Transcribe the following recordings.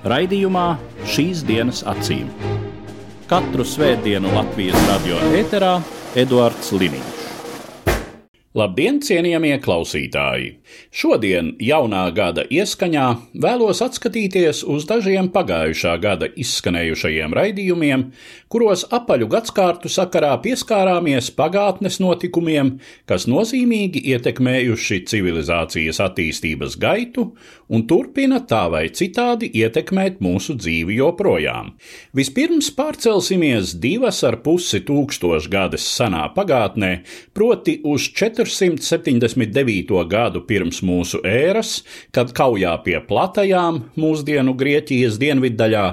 Raidījumā šīs dienas acīm. Katru svētdienu Latvijas radio eterā Eduards Liniņš. Labdien, cienījamie klausītāji! Šodien, jaunā gada ieskaņā, vēlos atskatīties uz dažiem pagājušā gada izskanējušajiem raidījumiem, kuros apaļu gadsimtu sakarā pieskārāmies pagātnes notikumiem, kas nozīmīgi ietekmējuši civilizācijas attīstības gaitu un turpina tā vai citādi ietekmēt mūsu dzīvi joprojām. Vispirms pārcelsimies divas ar pusi tūkstošu gadus senā pagātnē, proti uz 479. gadu pirms mūsu ēras, kad kaujā pie platajām, mūsdienu Grieķijas dienviddaļā,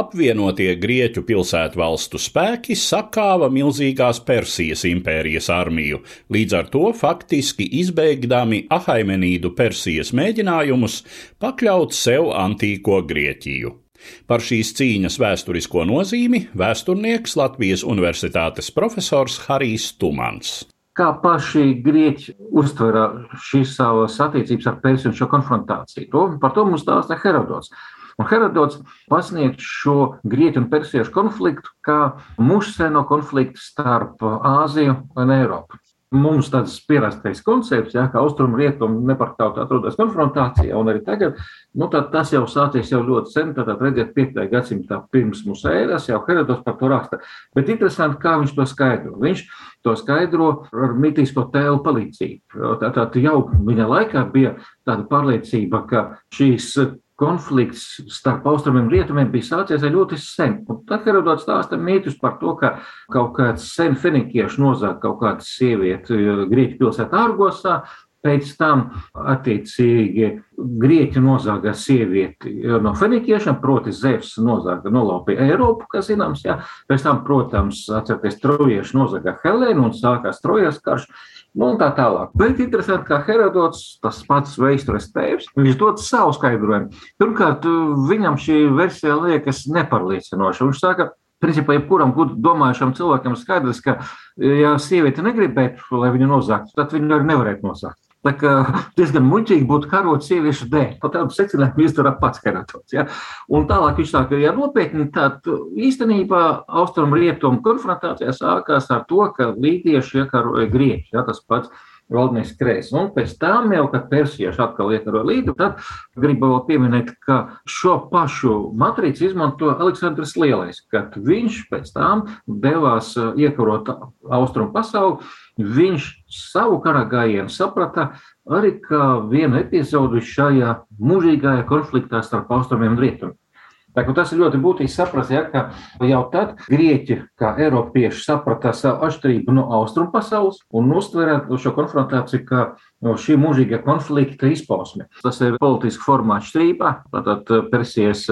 apvienotie Grieķu pilsētu valstu spēki sakāva milzīgās Persijas impērijas armiju, līdz ar to faktiski izbeigdami Ahaimenīdu Persijas mēģinājumus pakļaut sev antīko Grieķiju. Par šīs cīņas vēsturisko nozīmi vēsturnieks Latvijas Universitātes profesors Harijs Tumans. Kā paši grieķi uztvera šīs savas attiecības ar Persiju un šo konfrontāciju? To, par to mums stāsta Herodots. Un Herodots pasniedz šo grieķu un persiešu konfliktu kā mušseno konfliktu starp Āziju un Eiropu. Mums tāds pierastais koncepts, ja, ka austrumu rietumu nepārtraukti atrodas konfrontācijā, un arī tagad, nu, tas jau sācies jau ļoti sen, tad redziet, 5. gadsimtā pirms mūsu ēras, jau Herodots par to raksta. Bet interesanti, kā viņš to skaidro. Viņš to skaidro ar mitisko tēlu palīdzību. Tātad jau viņa laikā bija tāda pārliecība, ka šīs konflikts starp austrumiem un rietumiem bija sācies ļoti sen. Un tad Herodots stāsta mītus par to, ka kaut kāds sen fenikiešu nozāk kaut kāda sieviete Grieķu pilsētā Argosā, Pēc tam, attiecīgi, grieķi nozāga sievieti no fenikiešiem, proti, Zevs nozāga nolaupīja Eiropu, kas zināms, jā. Pēc tam, protams, atcerieties, trojieši nozāga Helēnu un sākās trojas karš. Nu, un tā tālāk. Bet interesanti, kā Herodots, tas pats vēstures tēvs, viņš dod savu skaidrojumu. Pirmkārt, viņam šī versija liekas nepārliecinoša. Viņš saka, Principā, jebkuram domājušam cilvēkam skaidrs, ka, ja sieviete negribētu, lai viņu nozagtu, tad viņu arī nevarētu nozagt. Tā kā diezgan muļķīgi būtu karot sieviešu dēļ. Pat tādu secinājumu izdara pats Herodots. Ja? Un tālāk viņš saka, ja nopietni, tad īstenībā austrumu rietumu konfrontācijā sākās ar to, ka līdieši iekaroja grieķi. Ja? Tas pats valdnieks Krēsls. Un pēc tam jau, kad persieši atkal iekaro līdu, tad gribu vēl pieminēt, ka šo pašu matrīcu izmanto Aleksandrs Lielais, kad viņš pēc tam devās iekarot austrumu pasauli. Viņš savu kara gājienu saprata arī kā vienu epizodu šajā mūžīgajā konfliktā starp austrumiem un rietumiem. Tā, tas ir ļoti būtiski saprast, ja, ka jau tad grieķi, kā eiropieši, saprata savu atšķirību no austrumu pasaules un uztvēra šo konfrontāciju kā no šī mūžīgā konflikta izpausme. Tas ir politiski formā atšķirība. Tātad Persijas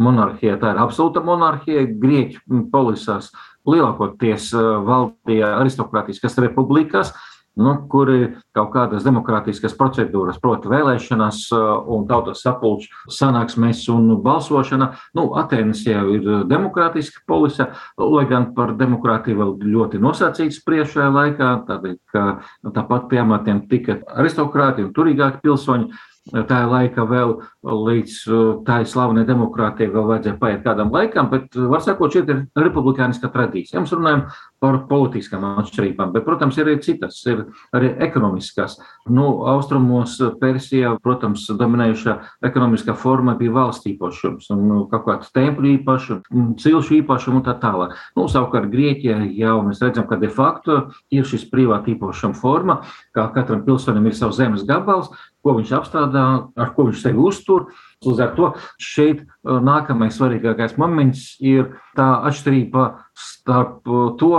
monarhija tā ir absolūta monarhija, grieķu polisās lielākoties valdīja aristokrātiskas republikas nu, kur ir kaut kādas demokrātiskas procedūras, proti, vēlēšanas un tautas sapulču sanāksmēs un balsošana. Nu, Atēnas jau ir demokrātiska polise, lai gan par demokrātiju vēl ļoti nosacīts priekšējā laikā, tādēļ, ka tāpat pie amatiem tika aristokrāti un turīgāki pilsoņi. Tā ir laika vēl līdz tā slavenai demokrātijai, vēl vajadzēja paiet kādam laikam, bet, var sakot, šeit ir republikāniska tradīcija. Mēs runājam par politiskām atšķirībām, bet, protams, ir arī citas, ir arī ekonomiskās. Nu, austrumos Persijā, protams, dominējušā ekonomiskā forma bija valsts īpašums, un nu, kaut kāds tempļu īpašums, cilšu īpašums un tā tālāk. Nu, savukārt Grieķijā jau mēs redzam, ka de facto ir šis privāta īpašuma forma, kā katram pilsonim ir savs zemes gabals, ko viņš apstrādā, ar ko viņš sevi uztur. Līdz ar to šeit nākamais svarīgākais moments ir tā atšķirība starp to,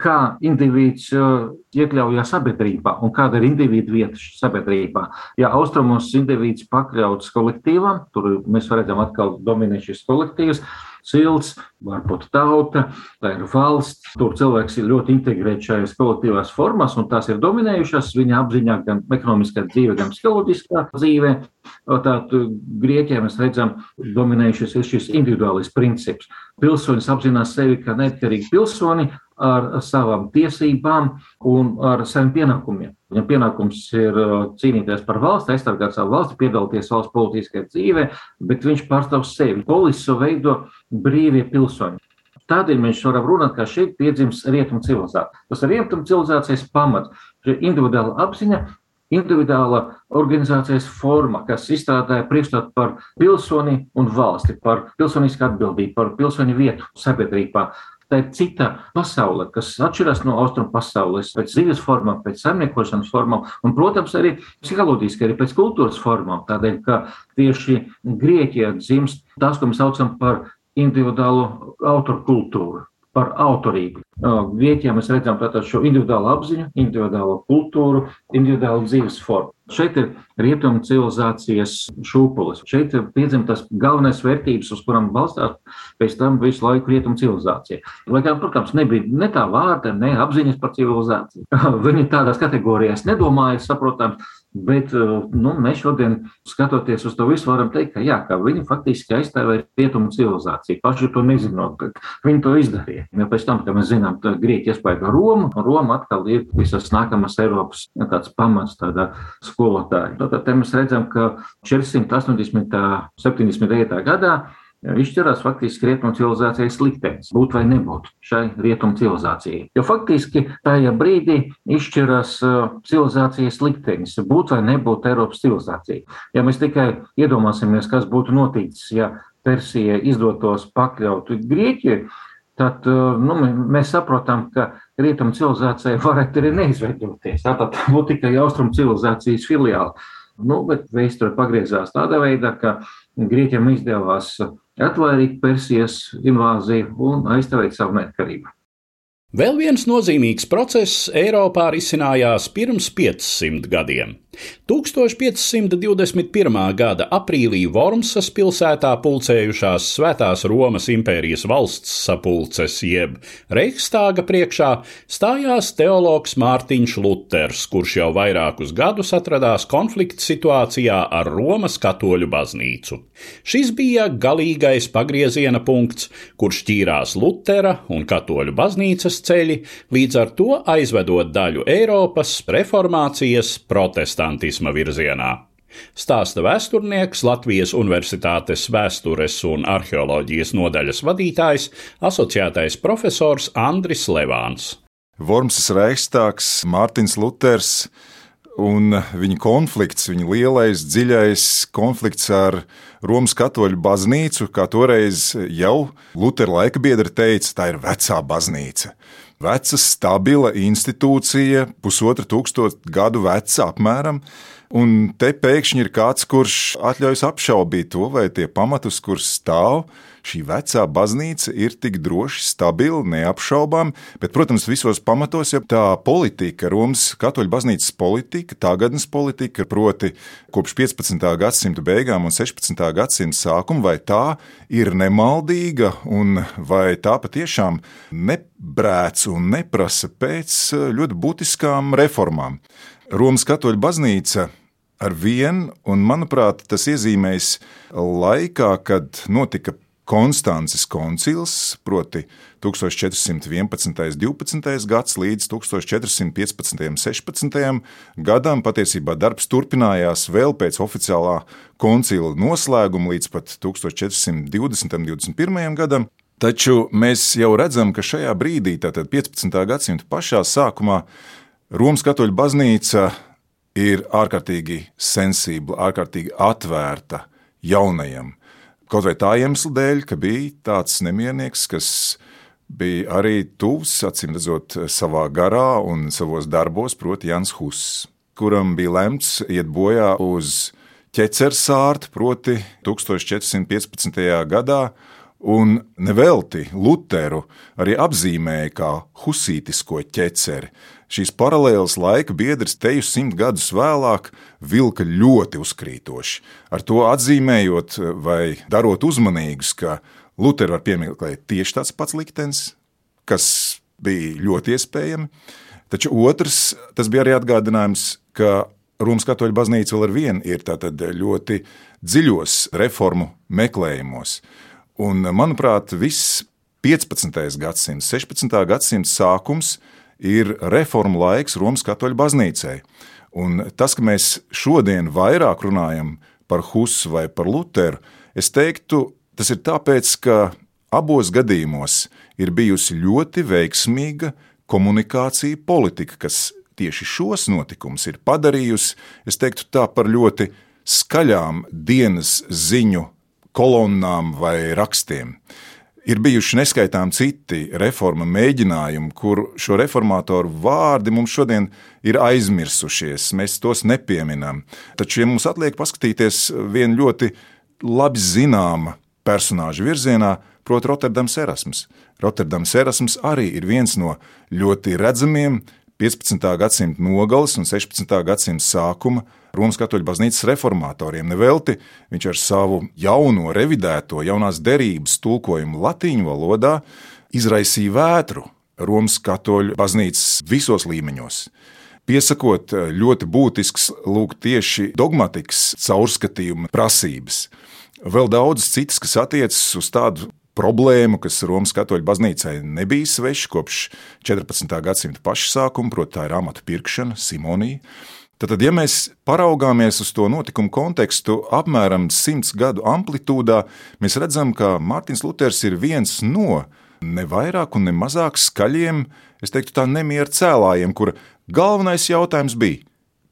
kā indivīds iekļaujas sabiedrībā un kāda ir individu vieta sabiedrībā. Ja austrumos indivīds pakļauts kolektīvam, tur mēs redzam atkal dominē šis kolektīvs, cilts, varbūt tauta, tā ir valsts. Tur cilvēks ir ļoti integrēts šajās kolektīvās formās, un tās ir dominējušas viņa apziņā, gan ekonomiskā dzīve, gan psiholoģiskā dzīve. Tātad Grieķijā mēs redzam, dominējušas ir šis individuālis princips. Pilsonis apzinās sevi kā neatkarīgu pilsoni, ar savām tiesībām un ar saviem pienākumiem. Viņam pienākums ir uh, cīnīties par valsti, aizsargāt savu valsti, piedalīties valsts politiskajā dzīvē, bet viņš pārstāv sevi. Polisu veido brīvie pilsoņi. Tādēļ mēs varam runāt, ka šeit piedzimst rietumu civilizācija. Tas ir rietumu civilizācijas pamats, šī individuāla apziņa, individuāla organizācijas forma, kas izstrādāja priekšstatu par pilsoni un valsti, par pilsonisku atbildību, par pilsoni vietu sabiedrībā. Tā ir cita pasaule, kas atšķiras no austrumu pasaules, pēc dzīves formām, pēc saimniekošanas formām, un, protams, arī psiholoģiski, arī pēc kultūras formām. Tādēļ, ka tieši Grieķijā dzimst tas, ko mēs saucam par individuālu autoru kultūru par autorību. Grieķijā mēs redzam šo individuālu apziņu, individuālo kultūru, individuālu dzīves formu. Šeit ir rietumu civilizācijas šūpulis. Šeit ir piedzimtas galvenais vērtības, uz kurām balstās pēc tam visu laiku rietumu civilizācija. Lai gan, protams, nebija ne tā vārda, ne apziņas par civilizāciju. Viņi tādās kategorijās nedomāja, saprotams, Bet nu, mēs šodien, skatoties uz to visu, varam teikt, ka, jā, ka viņi faktiski aizstāvēja rietumu civilizāciju. Paši to nezinot, ka viņi to izdarīja. Jo pēc tam, kad mēs zinām, ka Grieķija iespēja Romu, un Roma atkal ir visas nākamās Eiropas tāds pamats tādā skolotāja. Tad mēs redzam, ka 480. 79. gadā izšķirās faktiski rietumu civilizācijas liktenis, būt vai nebūt šai rietumu civilizācijai. Jo faktiski tajā brīdī izšķirās uh, civilizācijas liktenis, būt vai nebūt Eiropas civilizācijai. Ja mēs tikai iedomāsimies, kas būtu noticis, ja Persija izdotos pakļaut Grieķiju, tad uh, nu, mēs saprotam, ka rietumu civilizācija varētu arī neizveidoties. Tātad būtu tikai austrumu civilizācijas filiāli. Nu, bet vēsture pagriezās tādā veidā, ka Grieķiem izdevās atvairīt Persijas invāziju un aizstāvēt savu neatkarību. Vēl viens nozīmīgs process Eiropā risinājās pirms 500 gadiem. 1521. gada aprīlī Vormsas pilsētā pulcējušās Svētās Romas impērijas valsts sapulces jeb Reichstāga priekšā stājās teologs Mārtiņš Luters, kurš jau vairākus gadus atradās konflikta situācijā ar Romas katoļu baznīcu. Šis bija galīgais pagrieziena punkts, kur šķīrās Lutera un katoļu baznīcas ceļi, līdz ar to aizvedot daļu Eiropas reformācijas protestantu protestantisma virzienā. Stāsta vēsturnieks, Latvijas Universitātes vēstures un arheoloģijas nodaļas vadītājs, asociētais profesors Andris Levāns. Vormsas Reichstāgs, Mārtiņš Luters un viņa konflikts, viņa lielais, dziļais konflikts ar Romas katoļu baznīcu, kā toreiz jau Lutera laika biedri teica, tā ir vecā baznīca veca, stabila institūcija, pusotra tūkstoša gadu veca apmēram. Un te pēkšņi ir kāds, kurš atļaujas apšaubīt to, vai tie pamatus, kur stāv šī vecā baznīca, ir tik droši, stabili, neapšaubām. Bet, protams, visos pamatos jau tā politika, Romas katoļu baznīcas politika, tagadnes politika, proti, kopš 15. gadsimta beigām un 16. gadsimta sākuma, vai tā ir nemaldīga un vai tā patiešām nebrēc un neprasa pēc ļoti būtiskām reformām. Romas katoļu baznīca ar vienu, un manuprāt, tas iezīmēs laikā, kad notika Konstances koncils, proti 1411. 12. gads līdz 1415. 16. gadam. Patiesībā darbs turpinājās vēl pēc oficiālā koncila noslēguma līdz pat 1420. un 21. gadam. Taču mēs jau redzam, ka šajā brīdī, tātad 15. gadsimta pašā sākumā, Romas katoļu baznīca ir ārkārtīgi sensibla, ārkārtīgi atvērta jaunajam. Kaut vai tā iemesla dēļ, ka bija tāds nemiernieks, kas bija arī tuvs, acīm redzot, savā garā un savos darbos, proti, Jans Huss, kuram bija lemts iet bojā uz ķecersārtu, proti, 1415. gadā, Un nevelti Lutheru arī apzīmēja kā husītisko ķeceri. Šīs paralēlas laika biedrs teju simt gadus vēlāk vilka ļoti uzkrītoši. Ar to atzīmējot vai darot uzmanīgus, ka Lutheru var piemeklēt tieši tāds pats liktenis, kas bija ļoti iespējami. Taču otrs, tas bija arī atgādinājums, ka Romas katoļu baznīca vēl ar vienu ir ļoti dziļos reformu meklējumos. Un, manuprāt, viss 15. gadsimts, 16. gadsimta sākums ir reformu laiks Romas katoļu baznīcai. Un tas, ka mēs šodien vairāk runājam par Husu vai par Lutheru, es teiktu, tas ir tāpēc, ka abos gadījumos ir bijusi ļoti veiksmīga komunikācija politika, kas tieši šos notikumus ir padarījusi, es teiktu, tā par ļoti skaļām dienas ziņu kolonnām vai rakstiem. Ir bijuši neskaitām citi reforma mēģinājumi, kur šo reformātoru vārdi mums šodien ir aizmirsušies, mēs tos nepieminam. Taču, ja mums atliek paskatīties viena ļoti labi zināma personāža virzienā, proti, Rotterdams Erasmus. Rotterdams Erasmus arī ir viens no ļoti redzamiem 15. gadsimta nogales un 16. gadsimta sākuma Romas katoļu baznīcas reformatoriem. Nevelti viņš ar savu jauno, revidēto, jaunās derības tulkojumu latīņu valodā izraisīja vētru Romas katoļu baznīcas visos līmeņos. Piesakot ļoti būtisks lūk tieši dogmatikas caurskatījuma prasības. Vēl daudz citas, kas attiecas uz tādu problēmu, kas Romas katoļu baznīcai nebija sveša kopš 14. gadsimta paša sākuma, proti, tā ir amata pirkšana, simonija. Tad, ja mēs paraugāmies uz to notikumu kontekstu, apmēram simts gadu amplitūdā, mēs redzam, ka Mārtiņš Luters ir viens no ne vairāk un ne mazāk skaļiem, es teiktu, tā nemiera cēlājiem, kur galvenais jautājums bija,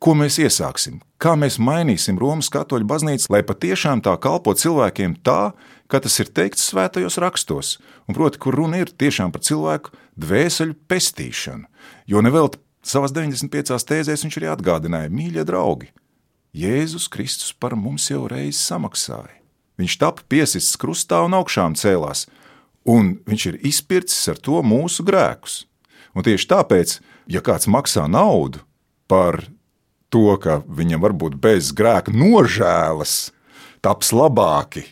ko mēs iesāksim, kā mēs mainīsim Romas katoļu baznīcu, lai patiešām tā kalpo cilvēkiem tā, kā tas ir teikts svētajos rakstos, un proti, kur runa ir tiešām par cilvēku dvēseli pestīšanu. Jo nevēl savās 95 tēzēs viņš arī atgādināja, mīļie draugi, Jēzus Kristus par mums jau reiz samaksāja. Viņš tapa piesists krustā un augšām cēlās, un viņš ir izpircis ar to mūsu grēkus. Un tieši tāpēc, ja kāds maksā naudu par to, ka viņam varbūt bez grēka nožēlas taps labāki,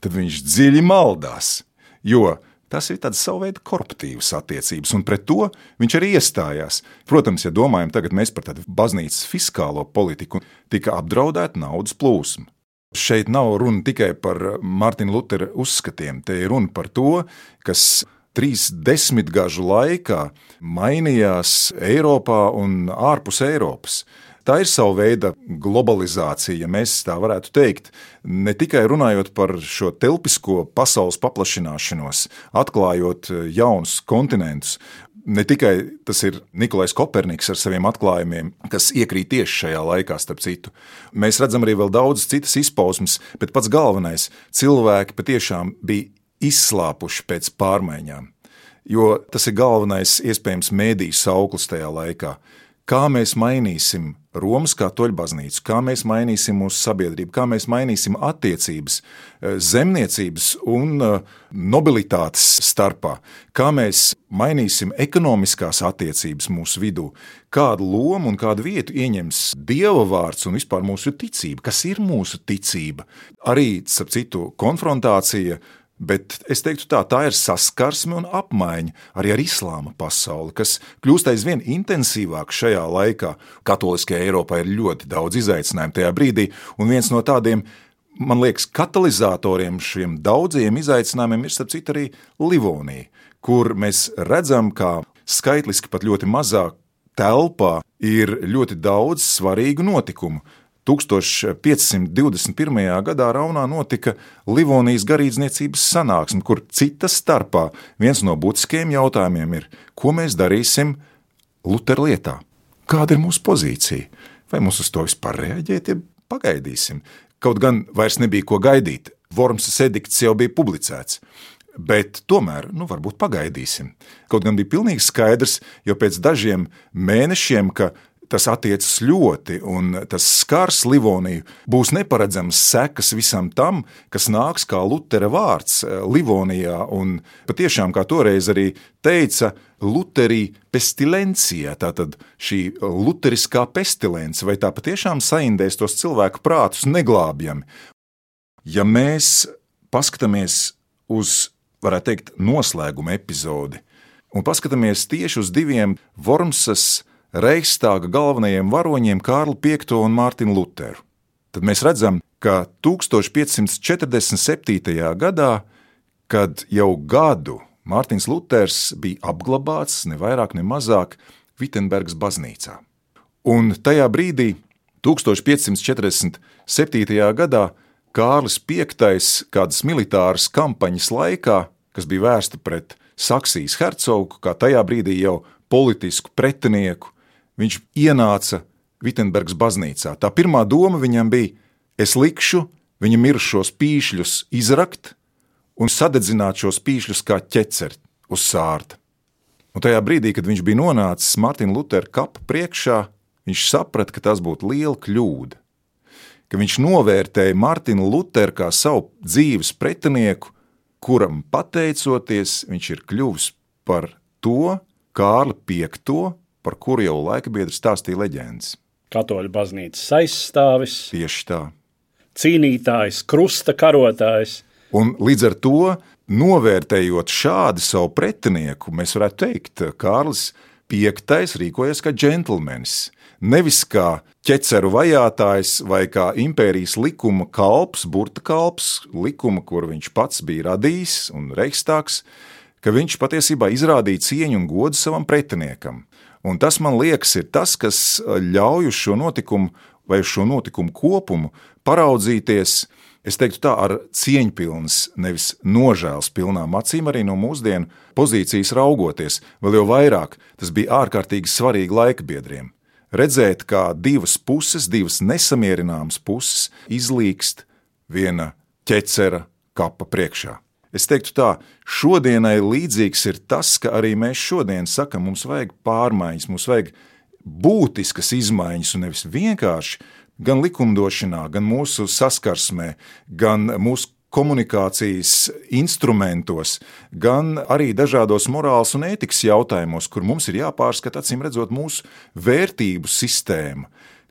tad viņš dziļi maldās. Jo tas ir tāds savu veidu korporatīvas attiecības, un pret to viņš arī iestājās. Protams, ja domājam tagad par tādu baznīcas fiskālo politiku, tika apdraudēta naudas plūsma. Šeit nav runa tikai par Mārtiņa Lutera uzskatiem, te ir runa par to, kas trīs desmitgažu laikā mainījās Eiropā un ārpus Eiropas. Tā ir sava veida globalizācija, ja mēs tā varētu teikt. Ne tikai runājot par šo telpisko pasaules paplašināšanos, atklājot eh, jaunus kontinentus, ne tikai tas ir Nikolais Koperniks ar saviem atklājumiem, kas iekrīt tieši šajā laikā, starp citu. Mēs redzam arī vēl daudzas citas izpausmes, bet pats galvenais - cilvēki patiešām bija izslāpuši pēc pārmaiņām. Jo tas ir galvenais, iespējams, mēdīņu sauklis tajā laikā kā mēs mainīsim Romas katoļu baznīcu, kā mēs mainīsim mūsu sabiedrību, kā mēs mainīsim attiecības eh, zemniecības un eh, nobilitātes starpā, kā mēs mainīsim ekonomiskās attiecības mūsu vidū, kādu lomu un kādu vietu ieņems Dieva vārds un vispār mūsu ticība, kas ir mūsu ticība. Arī, starp citu, konfrontācija Bet es teiktu, tā, tā ir saskarsme un apmaiņa arī ar islāma pasauli, kas kļūst aizvien intensīvāk šajā laikā. Katoliskajā Eiropā ir ļoti daudz izaicinājumu tajā brīdī, un viens no tādiem, man liekas, katalizatoriem šiem daudziem izaicinājumiem ir, starp citu, arī Livonija, kur mēs redzam, kā skaitliski pat ļoti mazā telpā ir ļoti daudz svarīgu notikumu 1521. gadā Raunā notika Livonijas garīdzniecības sanāksme, kur cita starpā viens no būtiskajiem jautājumiem ir, ko mēs darīsim Lutera lietā? Kāda ir mūsu pozīcija? Vai mums uz to vispār reaģēt, ja pagaidīsim? Kaut gan vairs nebija ko gaidīt. Vormsas edikts jau bija publicēts. Bet tomēr, nu, varbūt pagaidīsim. Kaut gan bija pilnīgi skaidrs, jo pēc dažiem mēnešiem, ka tas attiecas ļoti, un tas skars Livoniju. Būs neparedzams sekas visam tam, kas nāks kā Lutera vārds eh, Livonijā. Un patiešām, kā toreiz arī teica, Luterī pestilencija, tātad šī luteriskā pestilence, vai tā patiešām saindēs tos cilvēku prātus neglābjami. Ja mēs paskatāmies uz, varētu teikt, noslēguma epizodi, un paskatāmies tieši uz diviem Vormsas Reichstāga galvenajiem varoņiem Kārlu V un Mārtiņu Lutheru. Tad mēs redzam, ka 1547. gadā, kad jau gadu Mārtiņš Luthers bija apglabāts ne vairāk, ne mazāk Vitsenbergas baznīcā. Un tajā brīdī, 1547. gadā, Kārlis V kādas militāras kampaņas laikā, kas bija vērsta pret Saksijas hercogu, kā tajā brīdī jau politisku pretinieku, viņš ienāca Vitsenbergas baznīcā. Tā pirmā doma viņam bija: es likšu viņa mirušos pīšļus izrakt un sadedzināt šos pīšļus kā ķeceri uz sārta. Un tajā brīdī, kad viņš bija nonācis Mārtiņa Lutera kapa priekšā, viņš saprata, ka tas būtu liela kļūda. Ka viņš novērtēja Mārtiņu Luteru kā savu dzīves pretinieku, kuram pateicoties, viņš ir kļuvis par to Kārli V par kuru jau laika biedri stāstīja leģendas. Katoļu baznīcas aizstāvis, Tieši tā. cīnītājs, krusta karotājs. Un līdz ar to, novērtējot šādu savu pretinieku, mēs varētu teikt, Kārlis V rīkojas kā džentlmenis. Nevis kā ķeceru vajātājs vai kā impērijas likuma kalps, burta kalps, likuma, kur viņš pats bija radījis un reikstāks, ka viņš patiesībā izrādīja cieņu un godu savam pretiniekam. Un tas, man liekas, ir tas, kas ļauj uz šo notikumu vai uz šo notikumu kopumu paraudzīties. Es teiktu, tā ar cieņpilnas, nevis nožēlas pilnām acīm, arī no mūsdienu pozīcijas raugoties. Vēl jau vairāk tas bija ārkārtīgi svarīgi laika biedriem. Redzēt, kā divas puses, divas nesamierināmas puses izlīkst viena ķecera kapa priekšā. Es teiktu, tā, šodienai līdzīgs ir tas, ka arī mēs šodien sakām, mums vajag pārmaiņas, mums vajag būtiskas izmaiņas, un nevis vienkārši gan likumdošanā, gan mūsu saskarsmē, gan mūsu komunikācijas instrumentos, gan arī dažādos morāles un ētikas jautājumos, kur mums ir jāpārskata, acīm redzot, mūsu vērtību sistēma.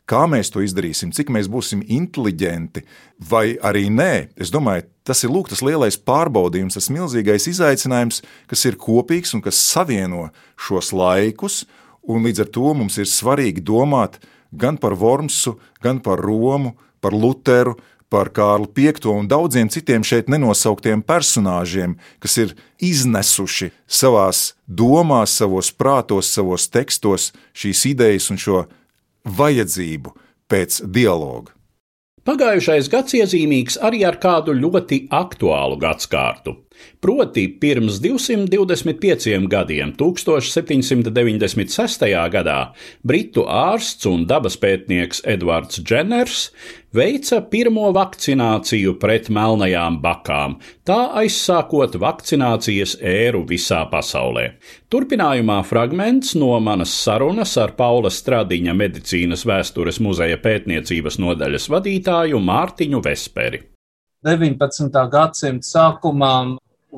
Kā mēs to izdarīsim, cik mēs būsim inteliģenti, vai arī nē. Es domāju, tas ir lūk, tas lielais pārbaudījums, tas milzīgais izaicinājums, kas ir kopīgs un kas savieno šos laikus. Un līdz ar to mums ir svarīgi domāt gan par Vormsu, gan par Romu, par Lutheru, par Kārlu V un daudziem citiem šeit nenosauktiem personāžiem, kas ir iznesuši savās domās, savos prātos, savos tekstos šīs idejas un šo vajadzību pēc dialoga. Pagājušais gads iezīmīgs arī ar kādu ļoti aktuālu gadsimtu. Proti, pirms 225 gadiem, 1796. gadā, britu ārsts un dabas pētnieks Edvards Dženners veica pirmo vakcināciju pret melnajām bakām, tā aizsākot vakcinācijas ēru visā pasaulē. Turpinājumā fragments no manas sarunas ar Paula Stradiņa medicīnas vēstures muzeja pētniecības nodaļas vadītāju Mārtiņu Vesperi. 19. gadsimta sākumā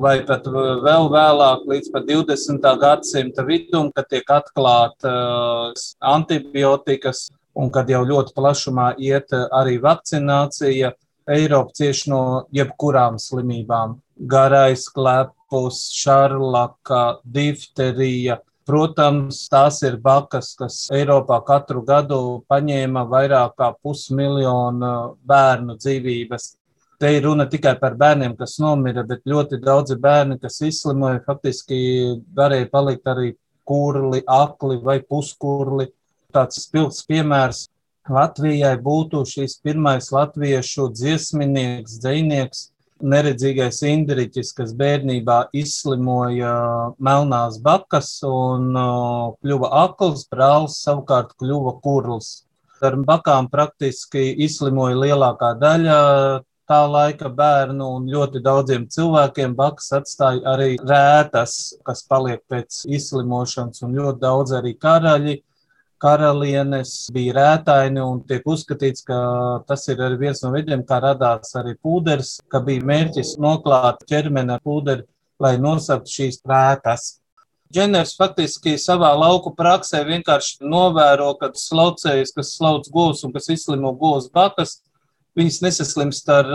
vai pat vēl vēlāk, līdz pat 20. gadsimta vidum, kad tiek atklātas antibiotikas un kad jau ļoti plašumā iet arī vakcinācija, Eiropa cieš no jebkurām slimībām. Garais klepus, šarlaka, difterija. Protams, tās ir bakas, kas Eiropā katru gadu paņēma vairāk kā pusmiljonu bērnu dzīvības. Te ir runa tikai par bērniem, kas nomira, bet ļoti daudzi bērni, kas izslimoja, faktiski varēja palikt arī kurli, akli vai puskurli. Tāds spilgts piemērs Latvijai būtu šis pirmais latviešu dziesminieks, dzinieks, neredzīgais indriķis, kas bērnībā izslimoja melnās bakas un kļuva akls, brālis savukārt kļuva kurls. Ar bakām praktiski izslimoja lielākā daļa tā laika bērnu un ļoti daudziem cilvēkiem bakas atstāja arī rētas, kas paliek pēc izslimošanas, un ļoti daudz arī karaļi, karalienes, bija rētaini, un tiek uzskatīts, ka tas ir arī viens no veidiem, kā radās arī pūderis, ka bija mērķis noklāt ķermeni ar pūderi, lai nosaktu šīs rētas. Dženers faktiski savā lauku praksē vienkārši novēro, kad slaucējas, kas slauc govs un kas izslimo govs bakas, viņas nesaslimst ar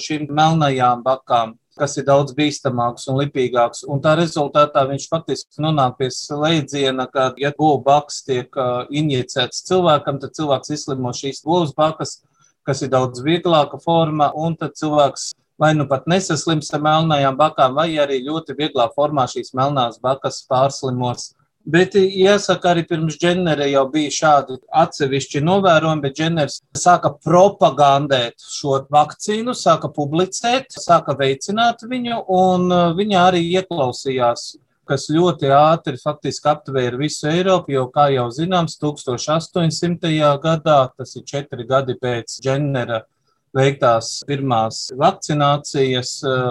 šīm melnajām bakām, kas ir daudz bīstamāks un lipīgāks. Un tā rezultātā viņš faktiski nonāk pie slēdziena, ka, ja govs baks tiek injicēts cilvēkam, tad cilvēks izslimo šīs govs bakas, kas ir daudz vieglāka forma, un tad cilvēks vai nu pat nesaslims ar melnajām bakām, vai arī ļoti vieglā formā šīs melnās bakas pārslimos. Bet jāsaka, arī pirms Dženera jau bija šādi atsevišķi novērojumi, bet Dženers sāka propagandēt šo vakcīnu, sāka publicēt, sāka veicināt viņu, un uh, viņa arī ieklausījās kas ļoti ātri faktiski aptvēra visu Eiropu, jo, kā jau zināms, 1800. gadā, tas ir četri gadi pēc Dženera veiktās pirmās vakcinācijas. Eh,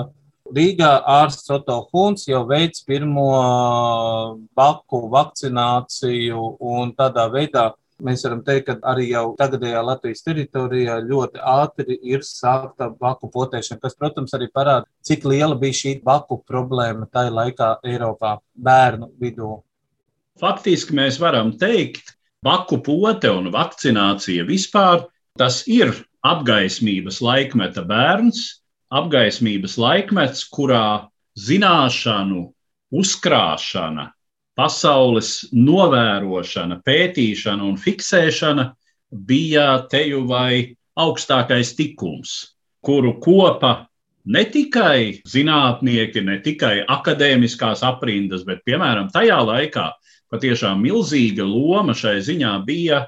Rīgā ārsts Otto Huns jau veids pirmo baku vakcināciju, un tādā veidā mēs varam teikt, ka arī jau tagadējā Latvijas teritorijā ļoti ātri ir sākta baku potēšana, kas, protams, arī parāda, cik liela bija šī baku problēma tajā laikā Eiropā bērnu vidū. Faktiski mēs varam teikt, baku pote un vakcinācija vispār tas ir apgaismības laikmeta bērns, apgaismības laikmets, kurā zināšanu uzkrāšana, pasaules novērošana, pētīšana un fiksēšana bija teju vai augstākais tikums, kuru kopa ne tikai zinātnieki, ne tikai akadēmiskās aprindas, bet, piemēram, tajā laikā patiešām milzīga loma šai ziņā bija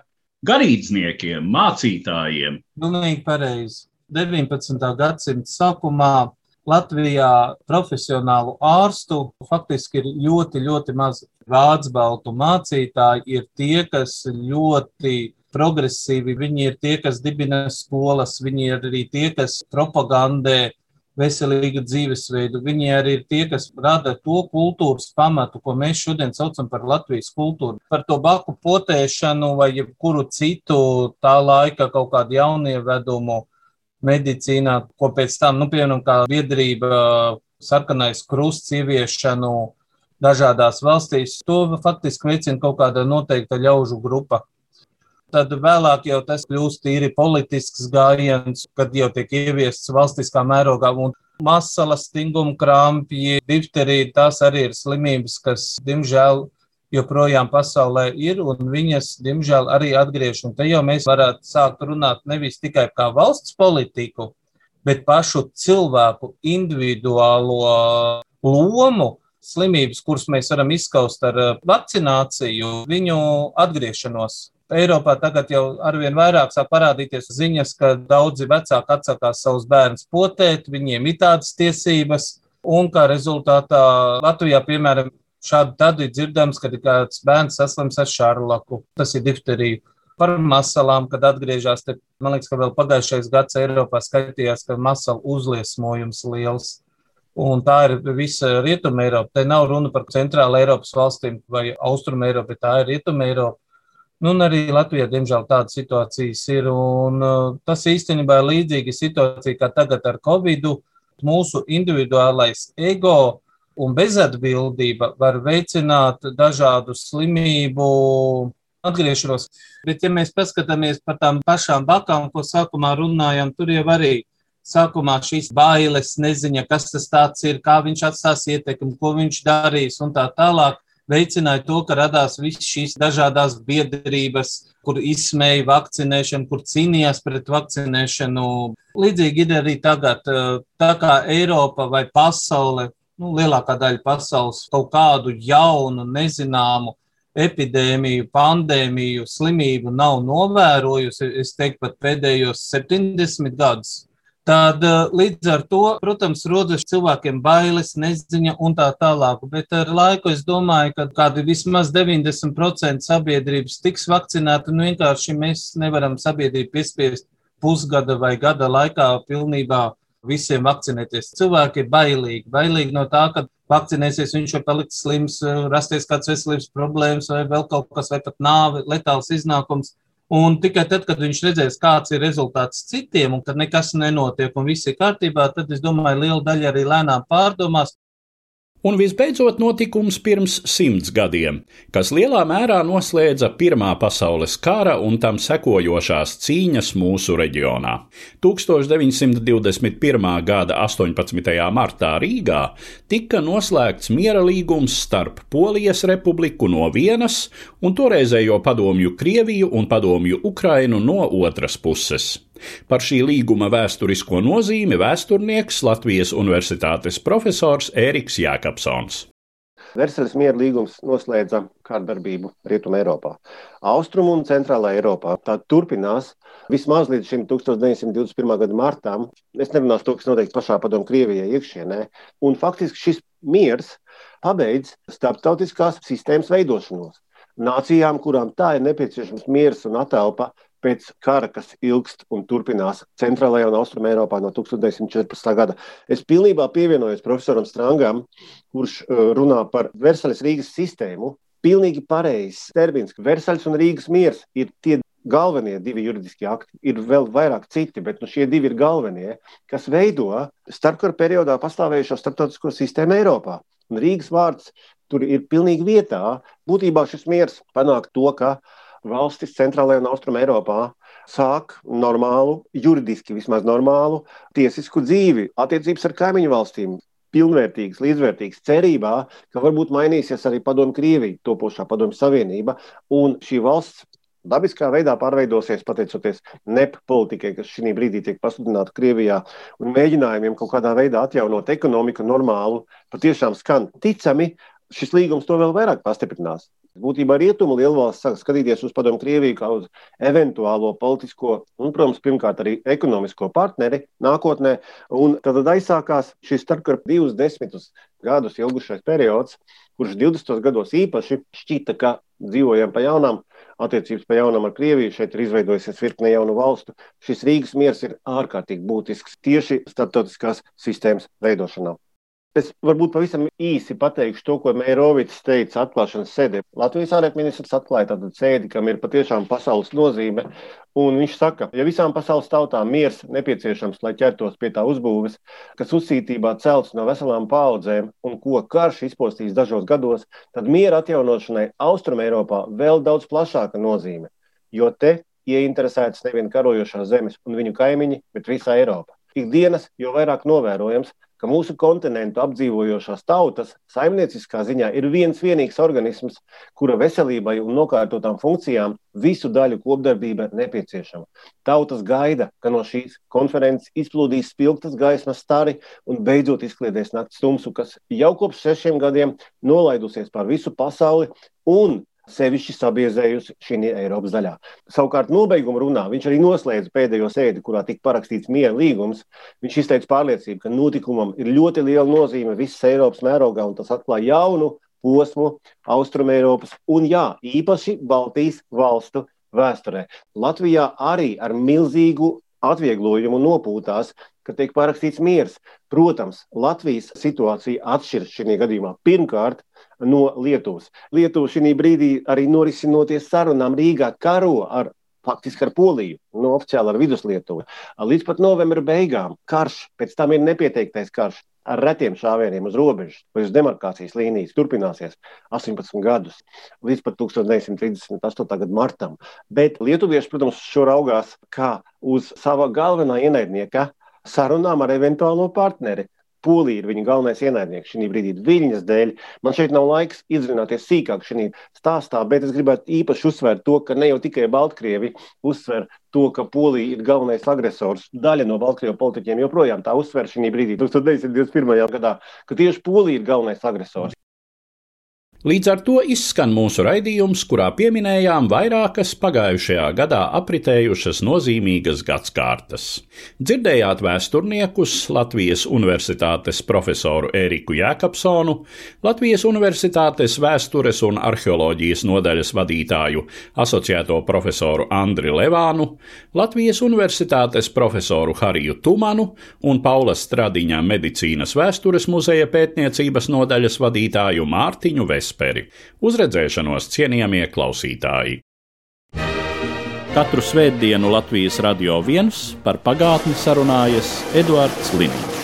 garīdzniekiem, mācītājiem. Pilnīgi pareizi. 19. gadsimta sākumā Latvijā profesionālu ārstu faktiski ir ļoti, ļoti maz. Vācu baltu mācītāji ir tie, kas ļoti progresīvi, viņi ir tie, kas dibina skolas, viņi ir arī tie, kas propagandē veselīgu dzīvesveidu. Viņi arī ir tie, kas rada to kultūras pamatu, ko mēs šodien saucam par Latvijas kultūru. Par to baku potēšanu vai jebkuru citu tā laika kaut kādu jaunievedumu medicīnā, ko pēc tam, nu, piemēram, kā biedrība sarkanais krusts ieviešanu dažādās valstīs, to faktiski veicina kaut kāda noteikta ļaužu grupa. Tad vēlāk jau tas kļūst tīri politisks gājiens, kad jau tiek ieviests valstiskā mērogā. Un masalas, stinguma krampji, difterija, tās arī ir slimības, kas, diemžēl, joprojām pasaulē ir, un viņas, diemžēl, arī atgriež. Un te jau mēs varētu sākt runāt nevis tikai kā valsts politiku, bet pašu cilvēku individuālo lomu, slimības, kuras mēs varam izskaust ar vakcināciju, viņu atgriešanos Eiropā tagad jau arvien vairāk sāk parādīties ziņas, ka daudzi vecāki atsakās savus bērnus potēt, viņiem ir tādas tiesības, un kā rezultātā Latvijā, piemēram, šādi tad ir dzirdams, kad ir kāds bērns saslims ar šarlaku, tas ir difterija. Par masalām, kad atgriežas, te, man liekas, ka vēl pagājušais gads Eiropā skaitījās, ka masalu uzliesmojums liels. Un tā ir visa Rietuma Eiropa. Te nav runa par centrāla Eiropas valstīm vai Austruma Eiropu, bet tā ir Rietuma Eiropa. Nu, un arī Latvijā, diemžēl, tādas situācijas ir. Un, uh, tas īstenībā ir līdzīga situācija kā tagad ar Covid. Mūsu individuālais ego un bezatbildība var veicināt dažādu slimību atgriešanos. Bet, ja mēs paskatāmies par tām pašām bakām, ko sākumā runājām, tur jau arī sākumā šīs bailes, neziņa, kas tas ir, kā viņš atstās ietekmi, ko viņš darīs un tā tālāk veicināja to, ka radās visas šīs dažādas biedrības, kur izsmēja vakcinēšanu, kur cīnījās pret vakcinēšanu. Līdzīgi ir arī tagad, tā kā Eiropa vai pasaule, nu, lielākā daļa pasaules kaut kādu jaunu, nezināmu epidēmiju, pandēmiju, slimību nav novērojusi, es teiktu, pat pēdējos 70 gadus. Tad eh, līdz ar to, protams, rodas cilvēkiem bailes, neziņa un tā tālāk. Bet ar laiku es domāju, ka kādi vismaz 90% sabiedrības tiks vakcinēti. Nu, vienkārši mēs nevaram sabiedrību piespiest pusgada vai gada laikā pilnībā visiem vakcinēties. Cilvēki ir bailīgi. Bailīgi no tā, ka vakcinēsies, viņš var palikt slims, rasties kāds veselības problēmas vai vēl kaut kas, vai pat nāve, letāls iznākums. Un tikai tad, kad viņš redzēs, kāds ir rezultāts citiem, un kad nekas nenotiek un viss ir kārtībā, tad es domāju, liela daļa arī lēnām pārdomās, Un visbeidzot notikums pirms simts gadiem, kas lielā mērā noslēdza Pirmā pasaules kara un tam sekojošās cīņas mūsu reģionā. 1921. gada 18. martā Rīgā tika noslēgts miera līgums starp Polijas republiku no vienas un toreizējo padomju Krieviju un padomju Ukrainu no otras puses. Par šī līguma vēsturisko nozīmi vēsturnieks Latvijas Universitātes profesors Ēriks Jākapsons. Versaļas miera līgums noslēdza kārdarbību Rietumē Eiropā. Austrumu un Centrālā Eiropā tā turpinās vismaz līdz šim 1921. gada martam. Es nerunāšu to, kas notiek pašā padomu Krievijai iekšienē. Un faktiski šis miers pabeidz starptautiskās sistēmas veidošanos. Nācijām, kurām tā ir nepieciešams miers un atelpa, pēc kara, kas ilgst un turpinās Centrālajā un Austrumē Eiropā no 1914. gada. Es pilnībā pievienojos profesoram Strangam, kurš uh, runā par Versaļas Rīgas sistēmu. Pilnīgi pareizs termins, ka Versaļas un Rīgas miers ir tie galvenie divi juridiskie akti. Ir vēl vairāk citi, bet nu, šie divi ir galvenie, kas veido starpkara periodā pastāvējušo starptautisko sistēmu Eiropā. Un Rīgas vārds tur ir pilnīgi vietā. Būtībā šis miers panāk to, ka valstis centrālajā un austrumē Eiropā sāk normālu, juridiski vismaz normālu tiesisku dzīvi, attiecības ar kaimiņu valstīm. Pilnvērtīgs, līdzvērtīgs, cerībā, ka varbūt mainīsies arī padomju Krievija, topošā padomju savienība, un šī valsts dabiskā veidā pārveidosies pateicoties NEP politikai, kas šī brīdī tiek pasludināta Krievijā, un mēģinājumiem kaut kādā veidā atjaunot ekonomiku normālu, patiešām skan ticami. Šis līgums to vēl vairāk pastiprinās. Būtībā rietumu lielvalsts sāk skatīties uz padomu Krieviju kā uz eventuālo politisko un, protams, pirmkārt arī ekonomisko partneri nākotnē. Un tad aizsākās šis starpkara divus desmitus gadus ilgušais periods, kurš 20. gados īpaši šķita, ka dzīvojam pa jaunām, attiecības pa jaunam ar Krieviju, šeit ir izveidojusies virkne jaunu valstu. Šis Rīgas miers ir ārkārtīgi būtisks tieši starptautiskās sistēmas veidošanā. Es varbūt pavisam īsi pateikšu to, ko Meirovics teica atklāšanas sēdē. Latvijas ārlietu ministrs atklāja tādu sēdi, kam ir patiešām pasaules nozīme. Un viņš saka, ja visām pasaules tautām miers nepieciešams, lai ķertos pie tā uzbūves, kas uzsītībā celts no veselām paudzēm un ko karš izpostīs dažos gados, tad miera atjaunošanai Austrum Eiropā vēl daudz plašāka nozīme. Jo te ieinteresētas nevien karojošās zemes un viņu kaimiņi, bet visa Eiropa. Ikdienas jau vairāk novērojams, ka mūsu kontinentu apdzīvojošās tautas saimnieciskā ziņā ir viens vienīgs organisms, kura veselībai un nokārtotām funkcijām visu daļu kopdarbība nepieciešama. Tautas gaida, ka no šīs konferences izplūdīs spilgtas gaismas stari un beidzot izkliedēs nakts tumsu, kas jau kopš sešiem gadiem nolaidusies pār visu pasauli un sevišķi sabiezējusi šī Eiropas daļā. Savukārt, nobeiguma runā viņš arī noslēdza pēdējo sēdi, kurā tika parakstīts miera līgums. Viņš izteica pārliecību, ka notikumam ir ļoti liela nozīme visas Eiropas mērogā, un tas atklāja jaunu posmu Austrumēropas un, jā, īpaši Baltijas valstu vēsturē. Latvijā arī ar milzīgu atvieglojumu nopūtās, ka tiek parakstīts miers. Protams, Latvijas situācija atšķiras šajā gadījumā. Pirmkārt, no Lietuvas. Lietuva šī brīdī arī norisinoties sarunām Rīgā karo ar faktiski ar Poliju, no oficiāli ar Viduslietuvu. Līdz pat novembra beigām karš, pēc tam ir nepieteiktais karš ar retiem šāvieniem uz robežas vai uz demarkācijas līnijas turpināsies 18 gadus, līdz pat 1938. gada martam. Bet lietuvieši, protams, šo raugās kā uz sava galvenā ienaidnieka sarunām ar eventuālo partneri. Polija ir viņa galvenais ienaidnieks šī brīdī, Viļņas dēļ. Man šeit nav laiks iedzināties sīkāk šajā stāstā, bet es gribētu īpaši uzsvērt to, ka ne jau tikai Baltkrievi uzsver to, ka Polija ir galvenais agresors. Daļa no Baltkrievu politiķiem joprojām tā uzsver šī brīdī, 1921. gadā, ka tieši Polija ir galvenais agresors. Līdz ar to izskan mūsu raidījums, kurā pieminējām vairākas pagājušajā gadā apritējušas nozīmīgas gadsimtas. Dzirdējāt vēsturniekus Latvijas Universitātes profesoru Ēriku Jēkabsonu, Latvijas Universitātes vēstures un arheoloģijas nodaļas vadītāju asociēto profesoru Andri Levānu, Latvijas Universitātes profesoru Hariju Tumanu un Paula Stradiņa medicīnas vēstures muzeja pētniecības nodaļas vadītāju Mārtiņu Vespu vesperi. Uz redzēšanos, cienījamie klausītāji! Katru svētdienu Latvijas radio viens par pagātni sarunājas Eduards Liniņš.